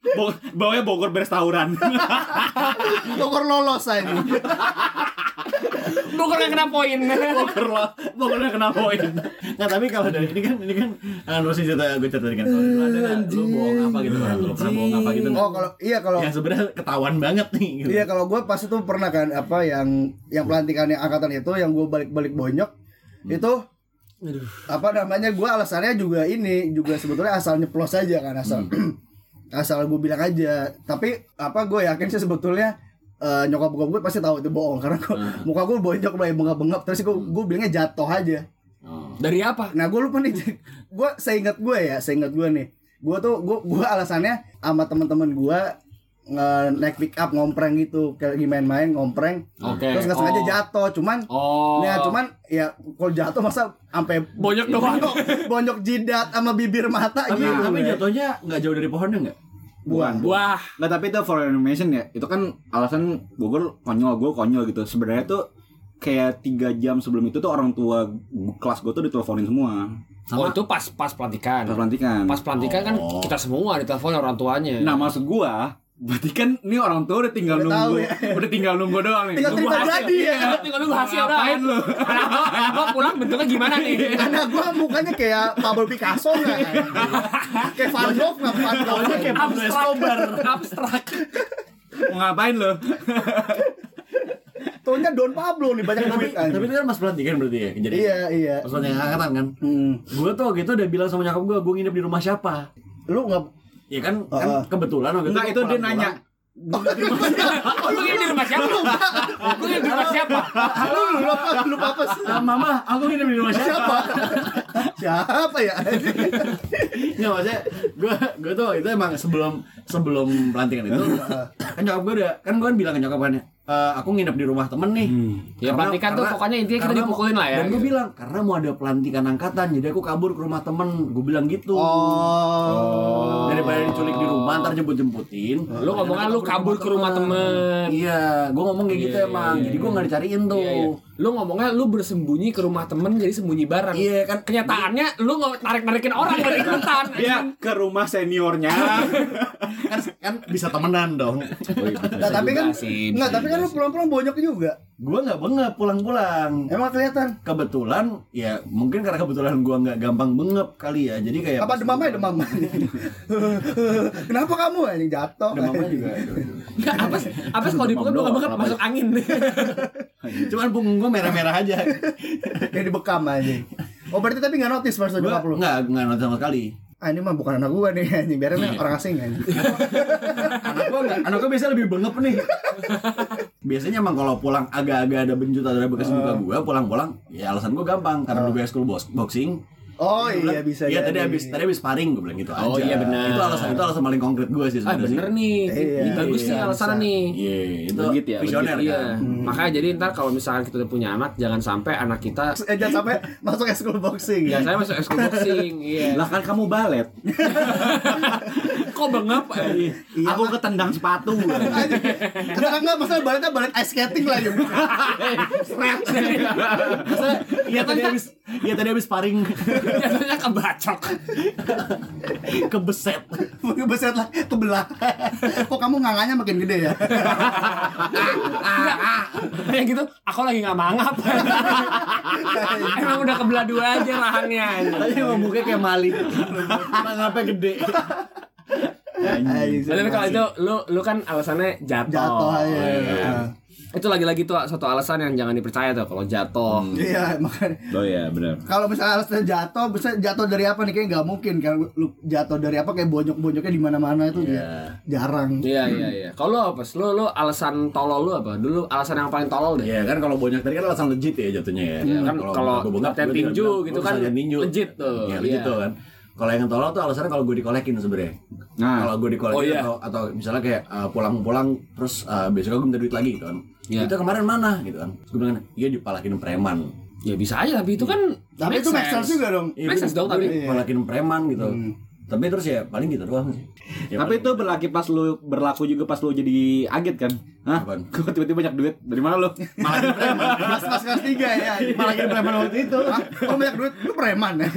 S3: Bo bawanya Bogor beres tawuran.
S1: Bogor lolos anjing.
S2: Bogor gak kena poin.
S5: Bogor lo, Bogornya kena poin. Nah tapi kalau dari ini kan ini kan kan Rosi cerita gue cerita kan. Kalau ada nggak lu bohong apa gitu orang lu pernah bohong apa gitu?
S1: Oh kalau iya kalau
S5: yang sebenarnya ketahuan banget nih. Gitu.
S1: Iya kalau gue pas itu pernah kan apa yang yang pelantikannya angkatan itu yang gue balik-balik bonyok itu apa namanya gue alasannya juga ini juga sebetulnya asal nyeplos aja kan asal asal gue bilang aja. Tapi apa gue yakin sih sebetulnya eh, nyokap gue gue pasti tahu itu bohong. Karena gua, muka gue bonyok mulai bengap-bengap. Terus gue gue bilangnya jatuh aja.
S2: Dari apa?
S1: Nah gue lupa nih. Gue seingat gue ya Seingat gue nih. Gue tuh Gue gue alasannya Sama teman-teman gue naik pick up ngompreng gitu kayak lagi main-main ngompreng
S2: Oke.
S1: terus nggak sengaja
S2: Oh.
S1: jatuh cuman
S2: Oh.
S1: ya cuman ya kalau jatuh masa sampai
S2: Bonyok doang.
S1: bonyok, bonyok jidat sama bibir mata
S5: Tapi
S1: gitu
S5: tapi
S1: ya.
S5: jatuhnya nggak jauh dari pohonnya nggak?
S1: buan
S2: Wah.
S3: Nggak tapi itu for information ya. Itu kan alasan Bogor konyol, gue konyol gitu. Sebenarnya tuh kayak tiga jam sebelum itu tuh orang tua kelas gue tuh diteleponin semua.
S2: Oh itu pas pas pelantikan.
S3: Pas pelantikan.
S2: Pas pelantikan kan
S5: Oh.
S2: kita semua ditelepon orang tuanya.
S3: Nah maksud gua Berarti kan ini orang tua udah tinggal
S1: Udah
S3: nunggu,
S1: tahu ya.
S3: udah tinggal nunggu doang nih.
S1: Tinggal
S3: Nunggu hasil.
S1: jadi ya.
S2: Iya, tinggal nunggu hasil
S3: Ngapain lu?
S2: Anak gua, anak gua pulang bentuknya gimana nih?
S1: anak gue mukanya kayak Pablo Picasso nggak kayak Van Gogh nggak Van Gogh
S5: kayak Pablo Escobar.
S2: Abstrak.
S3: Mau ngapain lu?
S1: Tuhnya Don Pablo nih banyak duit kan
S5: tapi itu kan mas pelantikan berarti ya. Jadi
S1: iya iya
S5: pas pelantikan angkatan kan.
S1: hmm.
S5: Gue tuh gitu udah bilang sama nyokap gue, gue nginep di rumah siapa?
S1: lu nggak
S5: Ya kan, kan
S1: Ah.
S5: kebetulan waktu
S3: Enggak itu
S5: gua
S3: dia nanya.
S2: Oh, lu nginep di rumah siapa? Lu nginep di rumah siapa?
S1: lu lupa lupa apa sih
S5: Ah, mama, aku nginep di rumah siapa?
S1: siapa ya
S5: Nggak maksudnya gue gue tuh itu emang sebelum sebelum pelantikan itu kan nyokap gue udah kan gue kan bilang ke nyokap kan "Eh, aku nginep di rumah temen nih.
S2: Ya,
S5: Karena-
S2: pelantikan tuh
S5: karena-
S2: pokoknya intinya kita dipukulin lah ya,
S5: dan gue
S2: gitu.
S5: bilang karena mau ada pelantikan angkatan jadi aku kabur ke rumah temen. Gue bilang gitu.
S1: Oh.
S5: Daripada diculik di rumah ntar jemput jemputin
S2: Lu ngomongnya lu kabur ke rumah temen.
S5: iya gue ngomong kayak gitu
S2: Iya,
S5: emang.
S2: iya,
S5: jadi gue nggak dicariin tuh
S2: Iya, iya. Lu ngomongnya lu bersembunyi ke rumah temen jadi sembunyi bareng.
S5: Iya, kan.
S2: Kenyataannya lu nggak narik narikin orang dari ikutan.
S3: Dia ke rumah seniornya.
S5: kan kan bisa temenan dong
S1: Nah, tapi kan nggak tapi kan lu pulang-pulang bonyok juga
S5: gue nggak bengep pulang-pulang
S1: emang kelihatan
S5: kebetulan ya mungkin karena kebetulan gua nggak gampang bengep kali ya jadi kayak
S1: apa demam aja demam kenapa kamu anjing jatuh
S5: demamnya juga
S2: Nggak, apa sih? Apa sih kalau dipukul lu nggak banget masuk angin.
S5: cuman punggung merah-merah aja.
S1: Kayak dibekam anjing. Oh berarti tapi nggak notice pas nyokap lu?
S5: nggak nggak nonton sama sekali.
S1: Ah ini mah bukan anak gua nih anjing. Biarin nih orang asing anjing.
S5: Anak gua nggak anak gua biasanya lebih bengep nih. Biasanya emang kalau pulang agak-agak ada benjut atau ada bekas muka gua pulang-pulang ya alasan gua gampang. Karena dulu gua school bos- boxing
S1: oh iya bisa
S5: iya tadi habis tadi habis sparring gua bilang gitu
S2: Oh,
S5: aja
S2: iya, benar.
S5: itu alasan itu alasan paling konkret gua sih
S2: Ah
S5: sebenarnya
S2: bener
S5: sih.
S2: nih.
S1: Iya,
S2: Ini bagus
S1: iya,
S2: nih alasannya
S1: bisa.
S2: nih.
S5: iya itu
S3: Legit ya,
S5: visioner
S2: Iya,
S5: kan
S2: makanya jadi ntar kalau misalkan kita udah punya anak, jangan sampai anak kita
S1: eh, jangan sampai masuk school boxing
S2: ya saya masuk ekskul boxing, iya.
S3: Lah kan kamu balet.
S2: Kok bengap?
S1: Iya,
S3: Aku ketendang sepatu.
S1: Enggak enggak masalah baletnya balet ice skating lah ya.
S5: Iya tadi habis iya tadi habis sparring
S2: Jatuhnya kebacok.
S5: kebeset.
S1: Beset lah kebelah. Kok kamu nganganya makin gede ya?
S2: Kayak gitu, aku lagi nggak mangap. Emang udah kebelah dua aja rahangnya.
S5: Tadi mau mukanya kayak Malik. Mangapnya gede.
S2: Tapi kalau itu lu lu kan alasannya jatuh.
S1: jatuh aja.
S2: Itu lagi-lagi tuh satu alasan yang jangan dipercaya tuh kalau jatuh.
S1: Iya, makanya
S3: Oh iya benar.
S1: kalau misalnya alasan jatuh, bisa jatuh dari apa nih? Kayak nggak mungkin kan lu jatuh dari apa kayak bonyok-bonyoknya di mana-mana itu ya jarang.
S2: Iya iya iya. Kalau lu apa? Lu lu alasan tolol lu apa? Dulu alasan yang paling tolol deh.
S5: Iya kan kalau banyak tadi kan alasan legit ya jatuhnya ya.
S2: Iya, kan kalau latihan tinju gitu
S5: "Gua
S2: kan
S5: latihan tinju."
S2: legit tuh.
S5: Iya, legit
S2: Iya.
S5: tuh kan. Kalau yang tolol tuh alasannya kalau gue dikolekin sebenarnya.
S3: Nah.
S5: Kalau gue dikolekin
S2: Oh, iya.
S5: atau atau misalnya kayak uh, pulang-pulang terus uh, besoknya gue minta duit lagi gitu kan.
S2: Iya.
S5: Itu kemarin mana gitu kan. Terus gue bilang, "Iya dipalakin preman."
S2: Ya bisa aja tapi itu kan
S1: Tapi itu make sense juga dong.
S5: Iya,
S2: Make sense dong, tapi.
S5: dipalakin preman gitu. Tapi terus ya paling gitu doang sih. Ya,
S3: Tapi itu berlaku pas lu berlaku juga pas lu jadi aget kan? Hah?
S5: Apaan?
S3: Kok tiba-tiba banyak duit? Dari mana lu?
S5: malakin preman.
S1: Pas pas kelas tiga ya.
S5: malakin preman waktu itu.
S1: Kalau banyak duit lu preman ya.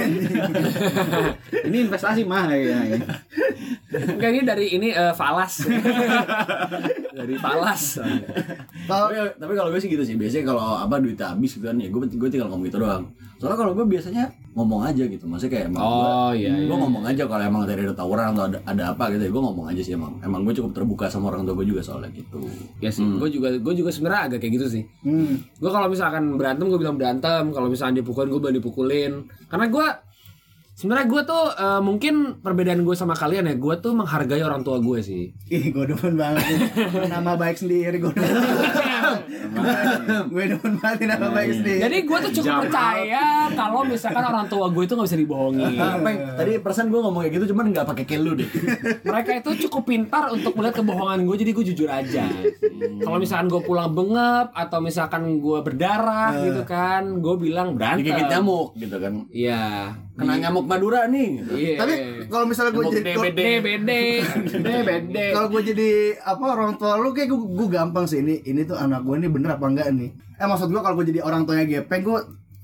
S3: Ini investasi mah ya. ya.
S2: Enggak ini dari ini eh, falas. dari falas.
S1: Kalau
S5: tapi, tapi kalau gue sih gitu sih biasanya kalau apa duit habis gitu kan ya gue gue tinggal ngomong gitu doang soalnya kalau gue biasanya ngomong aja gitu maksudnya kayak emang
S2: Oh,
S5: gue,
S2: iya, iya.
S5: gue ngomong aja kalau emang tadi ada tawuran atau ada, ada apa gitu ya gue ngomong aja sih emang emang gue cukup terbuka sama orang tua gue juga soalnya gitu
S2: Ya sih, gue juga gue juga sebenarnya agak kayak gitu sih.
S1: hmm.
S2: Gue kalau misalkan berantem gue bilang berantem, kalau misalkan dipukulin gue bilang dipukulin. Karena gue sebenarnya gue tuh eh, mungkin perbedaan gue sama kalian ya, gue tuh menghargai orang tua gue sih.
S1: Ih, gue demen banget. Nama baik sendiri gue demen. gue demen banget nama baik sendiri.
S2: Jadi gue tuh cukup percaya kalau misalkan orang tua gue itu nggak bisa dibohongi.
S5: tadi perasaan gue ngomong kayak gitu cuman nggak pakai kelu deh
S2: Mereka itu cukup pintar untuk melihat kebohongan gue, jadi gue jujur aja. Kalau misalkan gue pulang bengep atau misalkan gue berdarah gitu kan, gue bilang berantem.
S5: digigit nyamuk gitu kan
S2: Iya.
S5: Kena nyamuk Madura nih gitu.
S2: Iya.
S1: Tapi kalau misalnya gue jadi
S5: DBD.
S2: DBD, DBD.
S1: kalau gue jadi apa orang tua lu kayak gue, gue gampang sih ini ini tuh anak gue ini bener apa enggak nih eh maksud gue kalau gue jadi orang tuanya gepeng gue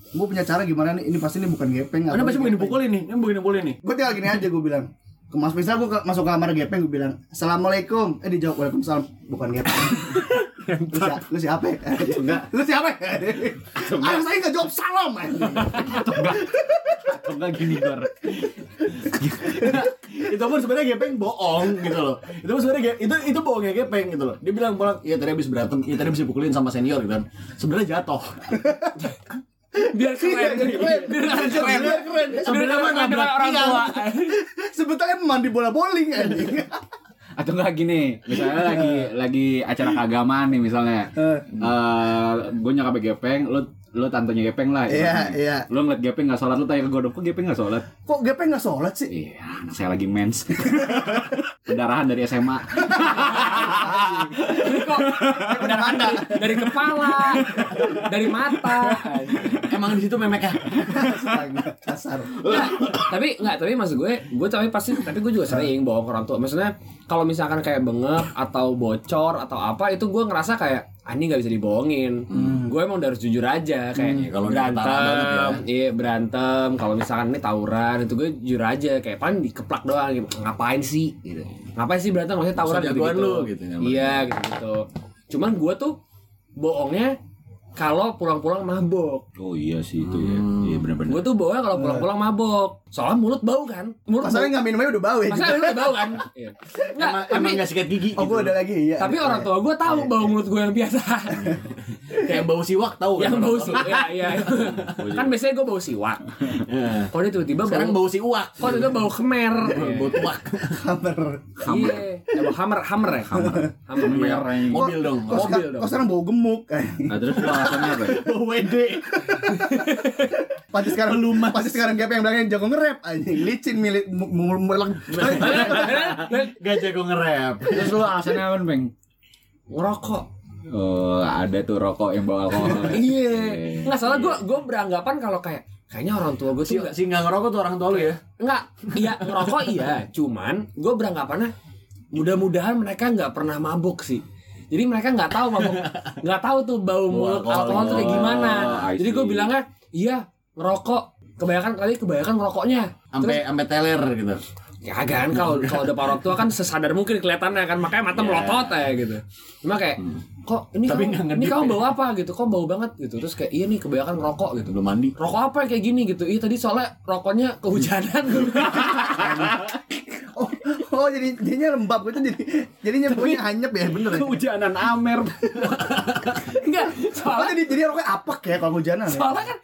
S1: gue punya cara gimana nih ini pasti ini bukan gepeng
S5: Ini pasti bukan dipukulin nih, ini bukan dipukulin nih.
S1: gue tinggal gini aja gue bilang mas misal gue masuk ke kamar gepeng gue bilang assalamualaikum. Eh dijawab waalaikumsalam. Bukan gepeng. Lu, si- lu siapa ya? lu siapa ya? Ayo saya nggak jawab salam. Anjing.
S3: Atau enggak gini Dor.
S5: itu pun sebenarnya gepeng bohong gitu loh. Itu pun sebenarnya itu itu bohongnya gepeng gitu loh. Dia bilang pulang iya tadi habis berantem iya tadi habis dipukulin sama senior gitu kan. Sebenarnya jatuh
S2: biar keren. biar keren. Keren.
S1: Biar keren.
S2: sebenarnya mah nabrak orang tua.
S1: Sebetulnya mandi bola bowling anjing.
S3: Atau enggak gini, misalnya lagi lagi acara keagamaan nih misalnya.
S1: Eh.
S3: Eh, gue nyokap gepeng, lu lu tantenya gepeng lah.
S1: Iya, iya.
S3: Lu ngeliat gepeng nggak sholat, lu tanya ke gue, kok gepeng nggak sholat?
S1: kok gepeng nggak sholat sih
S3: Iya, anak saya lagi mens. Pendarahan dari SMA.
S2: kok pendarahan dari, dari kepala dari mata
S5: emang di situ memeknya
S1: Astaga, kasar
S2: Nggak, tapi nggak tapi maksud gue gue tapi pasti tapi gue juga sering bawa ke orang tua maksudnya kalau misalkan kayak bengep atau bocor atau apa itu gue ngerasa kayak ah ini nggak bisa dibohongin. Gue emang udah harus jujur aja kayak
S5: Hmm, kalau banget ya.
S2: berantem iya berantem. Kalau misalkan ini tawuran itu gue jujur aja kayak paling dikeplak doang gitu. ngapain sih? Gitu. Ngapain sih berantem? Maksudnya tawuran gitu,
S5: jagoan lu, gitu ya,
S2: iya gitu gitu cuman gue tuh bohongnya kalau pulang-pulang mabok.
S3: Oh iya sih itu ya. Iya benar-benar.
S2: Gue tuh bawa kalau pulang-pulang mabok. Soalnya mulut bau kan. Mulut
S1: masalahnya nggak minumnya udah bau ya
S2: Masalahnya mulut bau kan. Iya. Nggak,
S5: emang
S2: tapi,
S5: emang nggak sikat gigi
S1: oh
S5: gitu.
S1: gue ada lagi ya
S2: tapi orang tua gue tahu bau mulut gue yang biasa.
S5: kayak bau siwak tahu
S2: yang
S5: kan
S2: bau siwak. Iya, iya. kan biasanya gue bau siwak.
S5: Iya.
S2: Kok dia tiba-tiba
S5: sekarang
S2: bau
S5: bau siwak
S2: Kok tiba bau kemer.
S5: bau tuak
S1: kamar
S2: Iya. Ya, bau hammer, hammer ya, hammer. Hammer.
S5: Mobil dong
S2: Mobil dong.
S1: kok sekarang bau gemuk
S3: Nah, terus lu alasannya apa?
S5: bau WD
S1: pasti sekarang lumas pasti sekarang gepeng yang bilangnya jago nge-rap anjing licin milik mulek
S5: gak jago nge-rap
S3: Terus lu alasannya apa, Bang?
S2: Ngerokok.
S3: Oh, ada tuh rokok yang bawa alkohol.
S2: Iya. Enggak salah gue gue beranggapan kalau kayak kayaknya orang tua gue
S5: si,
S2: tuh nggak
S5: si nggak ngerokok tuh orang tua lu ya
S2: Enggak, iya ngerokok iya, cuman gue beranggapannya mudah-mudahan mereka nggak pernah mabuk sih. Jadi mereka nggak tahu mabuk, nggak tahu tuh bau mulut
S5: alkohol.
S2: tuh kayak gimana. Jadi gue bilangnya, iya ngerokok. Kebanyakan kali kebanyakan ngerokoknya.
S5: sampai sampai teler gitu
S2: Ya kan kalau kalau udah orang tua kan sesadar mungkin kelihatannya kan makanya mata melotot ya gitu. Cuma kayak kok ini
S5: Tapi
S2: kamu, ini kamu
S5: ya.
S2: bau apa gitu? Kok bau banget gitu. Terus kayak iya nih kebanyakan ngerokok gitu.
S5: belum mandi
S2: Rokok apa kayak gini gitu? Iya tadi soalnya rokoknya kehujanan.
S1: oh, oh Oh jadi jadinya lembab gitu jadi jadinya pokoknya hanyep ya bener ya.
S3: Kehujanan Amer.
S2: Enggak,
S1: Oh
S2: soalnya
S1: jadi jadi rokoknya apek ya kalau hujanan ya.
S2: soalnya kan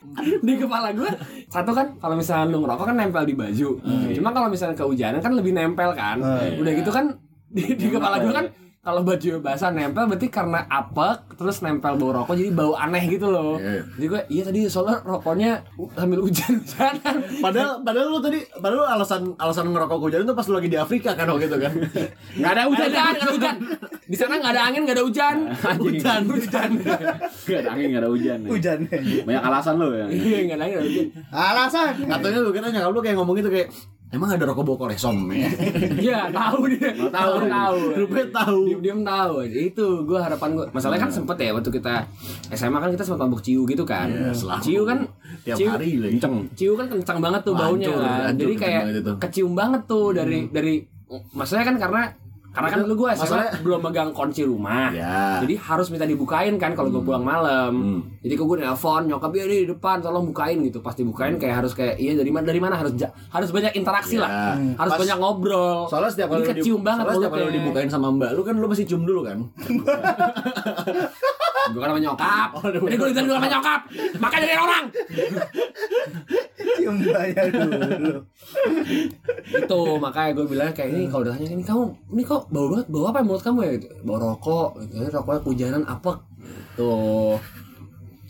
S2: di kepala gue satu kan kalau misalnya lu ngerokok kan nempel di baju. Cuma kalau misalnya kehujanan kan lebih nempel kan.
S1: Hmm.
S2: udah gitu kan di, di kepala gue kan kalau baju basah nempel berarti karena apek terus nempel bau rokok jadi bau aneh gitu loh
S5: Iya.
S2: jadi gue iya tadi soalnya rokoknya sambil hujan-hujanan
S5: Padahal padahal lu tadi padahal lu alasan alasan ngerokok hujan itu pas lu lagi di Afrika kan waktu itu kan.
S2: nggak ada hujan nggak ada hujan di sana nggak ada angin nggak ada hujan
S3: Hujan, hujan. Gak ada angin, gak ada hujan. ya.
S1: Hujan.
S3: Banyak alasan lo ya.
S2: iya nggak ada angin nggak ada hujan
S1: Alasan.
S5: Katanya lu kira nyokap lu kayak ngomong gitu kayak emang ada rokok bau kolesom ya.
S2: iya. Tahu dia. Tahu tahu
S5: Rupanya tahu.
S2: diem diem tahu itu gue harapan gue masalahnya kan sempet ya waktu kita SMA kan kita sempat mabuk ciu gitu kan.
S5: Selalu.
S2: ciu kan
S5: Tiap
S2: ciu,
S5: hari lagi.
S3: Kenceng.
S2: ciu kan kencang banget tuh baunya
S5: Hancur,
S2: kan. jadi kayak
S5: banget
S2: kecium banget tuh dari dari maksudnya kan karena karena kan dulu gue SMA
S5: Masalahnya-
S2: belum megang kunci rumah.
S5: Ya.
S2: jadi harus minta dibukain kan kalau gue pulang malam.
S5: Hmm.
S2: jadi kok gue nelpon nyokap ya di depan tolong bukain gitu. Pasti bukain kayak harus kayak iya dari mana dari mana? Harus ja- harus banyak interaksi
S5: Ya.
S2: lah harus
S5: Pas-
S2: banyak ngobrol.
S5: Soalnya setiap kali lu di-
S2: kecium banget
S5: soalnya setiap kali lu dibukain sama mbak lu kan lu pasti cium dulu kan.
S2: Bukan sama nyokap.
S5: Oh,
S2: Jadi gue ditanya sama nyokap. Makanya dari orang.
S1: Cium bayar dulu.
S2: Itu makanya gue bilang kayak ini kalau ditanya ini kamu ini kok bau banget bau apa ya mulut kamu ya gitu. Bau rokok. Gitu. Ini rokoknya kehujanan apa? Tuh.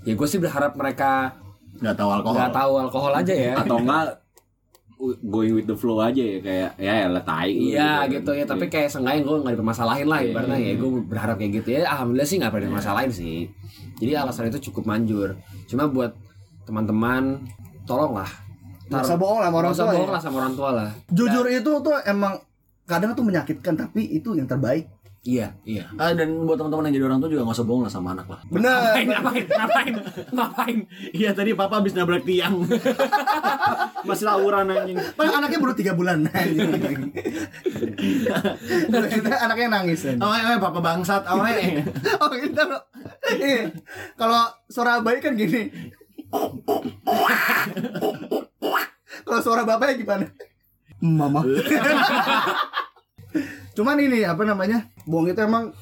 S2: Ya gue sih berharap mereka
S5: Nggak tahu alkohol.
S2: nggak tahu alkohol aja ya.
S3: Atau enggak going with the flow aja ya kayak ya ya tai
S2: Iya gitu ya, tapi kayak seenggaknya gue gak dipermasalahin lah ibaratnya ya Gue berharap kayak gitu ya, alhamdulillah sih gak pernah dipermasalahin sih. Jadi alasan itu cukup manjur. Cuma buat teman-teman, tolonglah.
S1: Nggak usah bohong lah sama orang
S2: Nggak
S1: tua
S2: bohong
S1: ya.
S2: lah sama orang tua lah.
S1: Jujur itu tuh emang kadang tuh menyakitkan tapi itu yang terbaik.
S2: Iya, iya
S5: Ah, dan buat teman-teman yang jadi orang tua juga nggak usah bohong lah sama anak lah.
S1: Bener.
S2: Ngapain, ngapain, ngapain, ngapain
S5: Iya tadi papa habis nabrak tiang.
S3: masih lawuran anjing
S1: Paling anaknya baru 3 bulan. Kita anaknya nangis.
S5: Awe awe papa bangsat awe.
S1: Oh gitu. Iya. Kalau suara bayi kan gini. Kalau suara bapaknya gimana? Mama. Cuman ini apa namanya? Bohong itu emang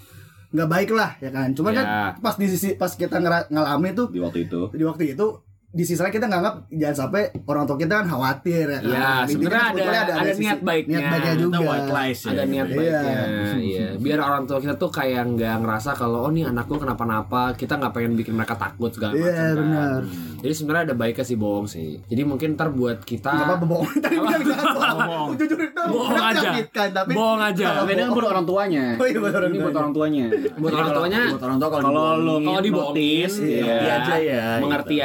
S1: nggak baik lah ya kan. Cuman kan
S3: Ya.
S1: pas di sisi pas kita ngalamin tuh
S3: di waktu itu
S1: di waktu itu di sisi lain kita nganggap jangan sampai orang tua kita kan khawatir ya kan.
S2: Iya,
S1: Ini
S2: sebenarnya
S1: kan
S2: ada- ada
S1: sisi-
S2: niat baiknya.
S1: Niat baiknya juga.
S5: Kita white lies ya.
S2: ada niat
S1: Iya.
S2: baiknya iya biar orang tua kita tuh kayak nggak ngerasa kalau oh nih anakku kenapa-napa kita nggak pengen bikin mereka takut segala
S1: Iya,
S2: macam kan.
S1: benar.
S2: jadi sebenarnya ada baiknya sih bohong sih jadi mungkin ntar buat kita
S1: Gak apa-apa bohong. Tadi bilang bohong.
S3: Bohong.
S1: Jujur itu
S2: Bohong aja.
S1: tapi
S2: bohong aja
S3: kan buat orang tuanya
S1: Oh iya, buat orang
S3: ini buat
S1: tuanya.
S3: orang tuanya
S2: buat orang tuanya
S5: Buat orang tua kalau
S3: kalau
S5: dibohongin.
S3: lo
S2: kalau dibohongin ya,
S3: iya.
S5: Ngerti aja ya,
S2: mengerti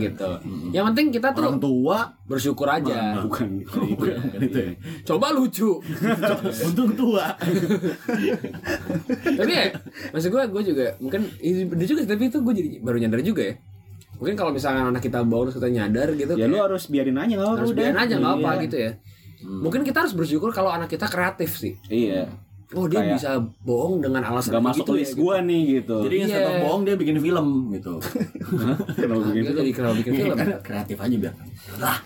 S5: gitu.
S2: Gitu. Yang penting kita tuh
S5: orang tua
S2: bersyukur aja.
S3: Bukan. Bukan
S5: bukan. Itu ya.
S2: coba lucu.
S5: Untung tua.
S2: tapi ya maksud gue gue juga mungkin ini juga tapi itu gue jadi baru nyadar juga ya. Mungkin kalau misalnya anak kita terus kita nyadar gitu
S3: ya lu
S2: kayak
S3: harus biarin aja apa
S2: harus
S3: udah.
S2: biarin aja nggak apa
S3: Iya.
S2: gitu ya. Mungkin kita harus bersyukur kalau anak kita kreatif sih.
S3: Iya
S2: oh dia
S3: Kayak-
S2: bisa bohong dengan alasan
S3: Gak masuk
S2: gitu
S3: list
S2: ya,
S3: gua nih gitu
S5: Jadi yang
S2: Iya.
S5: setelah bohong dia bikin film gitu.
S3: Kenapa
S2: gitu.
S3: begitu?
S2: Dia jadi kenapa bikin film
S5: Kan kreatif aja biar. Lah,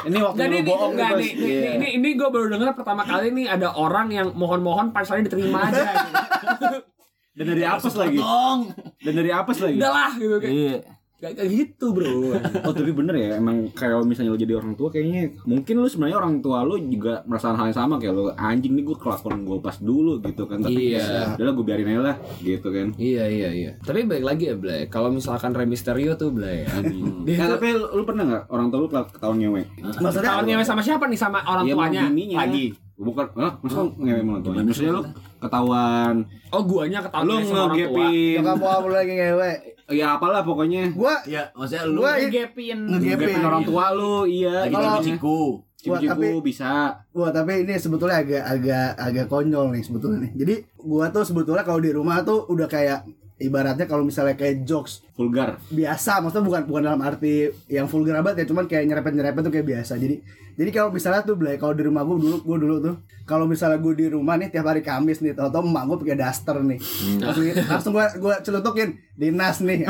S3: Ini waktu
S2: Jadi
S3: lu
S2: ini,
S3: bohong
S2: enggak,
S3: Bos.
S2: nih, ini,
S3: Iya.
S2: ini, ini gue baru dengar pertama kali nih ada orang yang mohon-mohon punchline diterima aja. gitu.
S3: Dan dari apes lagi. Dan dari apes lagi.
S2: Udah lah gitu kayak.
S3: Iya.
S2: Gak kayak gitu bro.
S3: Oh tapi bener ya emang kalau misalnya lo jadi orang tua kayaknya mungkin lu sebenarnya orang tua lu juga merasakan hal yang sama kayak lo anjing nih gue kelakuan gue pas dulu gitu kan tapi
S2: Iya.
S3: ya udah gue biarin aja lah gitu kan
S2: iya iya iya. Tapi balik lagi ya Blay. Kalau misalkan Rey Mysterio tuh Blay. Dia
S3: Nah,
S2: tuh
S3: tapi lu, lu pernah nggak orang tua lu ketahuan ngewe?
S1: Maksudnya
S2: tahun ngewe sama siapa nih sama orang
S3: Iya, sama
S2: tuanya?
S3: bininya.
S2: Lagi.
S3: Bukan, ah, masa ngewe sama orang tuanya? Maksudnya lu ketahuan,
S2: Oh guanya ketahuan
S3: lu
S2: ngewe sama orang tua.
S3: ngegepin,
S1: Nyokap bokap lu lagi ngewe.
S3: ya apalah pokoknya
S1: Gua
S5: Ya, maksudnya lu
S1: gua
S2: Ngegepin.
S1: ngegepin.
S3: orang tua lu, iya.
S5: lagi
S1: Kalau-
S5: ciku-ciku.
S3: Cipu-cipu
S1: tapi-
S3: bisa.
S1: Wah tapi ini sebetulnya agak agak agak konyol nih sebetulnya nih. Jadi gua tuh sebetulnya kalau di rumah tuh udah kayak ibaratnya kalau misalnya kayak jokes
S3: Vulgar.
S1: biasa, maksudnya bukan bukan dalam arti yang vulgar banget ya, cuman kayak nyerepet nyerepet tuh kayak biasa. Jadi jadi kalau misalnya tuh Blay, kalau di rumah gua dulu gua dulu tuh kalau misalnya gua di rumah nih tiap hari Kamis nih, tau-tau emak gua pakai daster nih. Langsung, langsung gua gua celutukin dinas nih.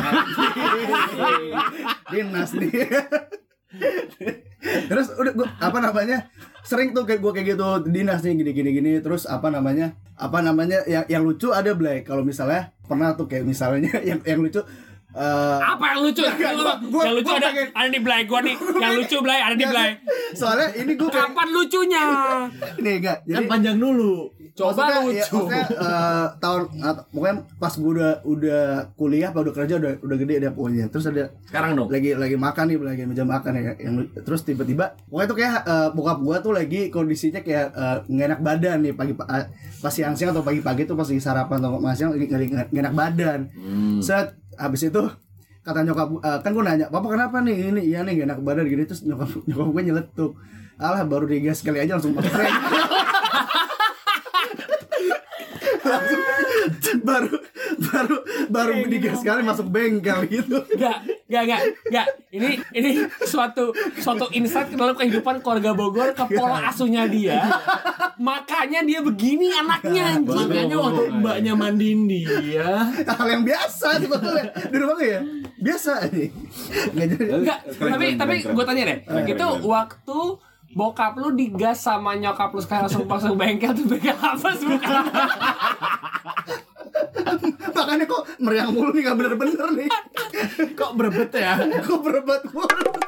S1: dinas nih. terus udah gua, apa namanya sering tuh kayak gue kayak gitu dinas nih gini gini gini terus apa namanya apa namanya yang yang lucu ada Blay kalau misalnya pernah tuh kayak misalnya yang yang lucu eh
S2: Apa yang lucu?
S1: Enggak, gua- gua-
S2: yang lucu
S1: gua
S2: ada
S1: pengen-
S2: ada di Blay gua nih. Yang lucu Blay ada di Blay.
S1: soalnya ini gue kayak
S2: Kapan lucunya?
S1: ini enggak
S5: Kan
S1: jadi
S5: panjang dulu.
S2: Coba
S1: maksudnya, ya,
S2: lucu.
S1: maksudnya, eh, tahun pokoknya pas gue udah udah kuliah apa udah kerja udah udah gede dia pokoknya terus ada
S5: Sekarang dong.
S1: lagi lagi makan nih lagi meja makan ya yang terus tiba-tiba pokoknya tuh kayak eh, bokap gua tuh lagi kondisinya kayak eh, nggak enak badan nih pagi eh, pas siang-siang atau pagi-pagi tuh pas lagi sarapan atau pas siang lagi lagi nggak nggak enak badan set habis itu kata nyokap eh, kan gua nanya papa kenapa nih? Ini iya nih gak enak badan gini terus nyokap nyokap gue nyeletuk. Alah baru digas sekali aja langsung tren langsung baru baru baru digas sekali masuk bengkel gitu.
S2: Gak, gak, gak, gak. Ini ini suatu suatu insight dalam kehidupan keluarga Bogor ke pola asuhnya dia. Makanya dia begini anaknya anjing.
S5: Makanya waktu mbaknya mandiin dia,
S1: hal yang biasa sebetulnya di rumah ya biasa nih nggak jadi.
S2: Enggak,
S3: Keren,
S2: tapi tapi gue tanya deh, itu waktu bokap lu digas sama nyokap lu sekarang langsung masuk bengkel tuh bengkel apa sih bukan?
S1: makanya kok meriang mulu nih nggak bener-bener nih
S5: kok berebet ya?
S1: kok berebat mulu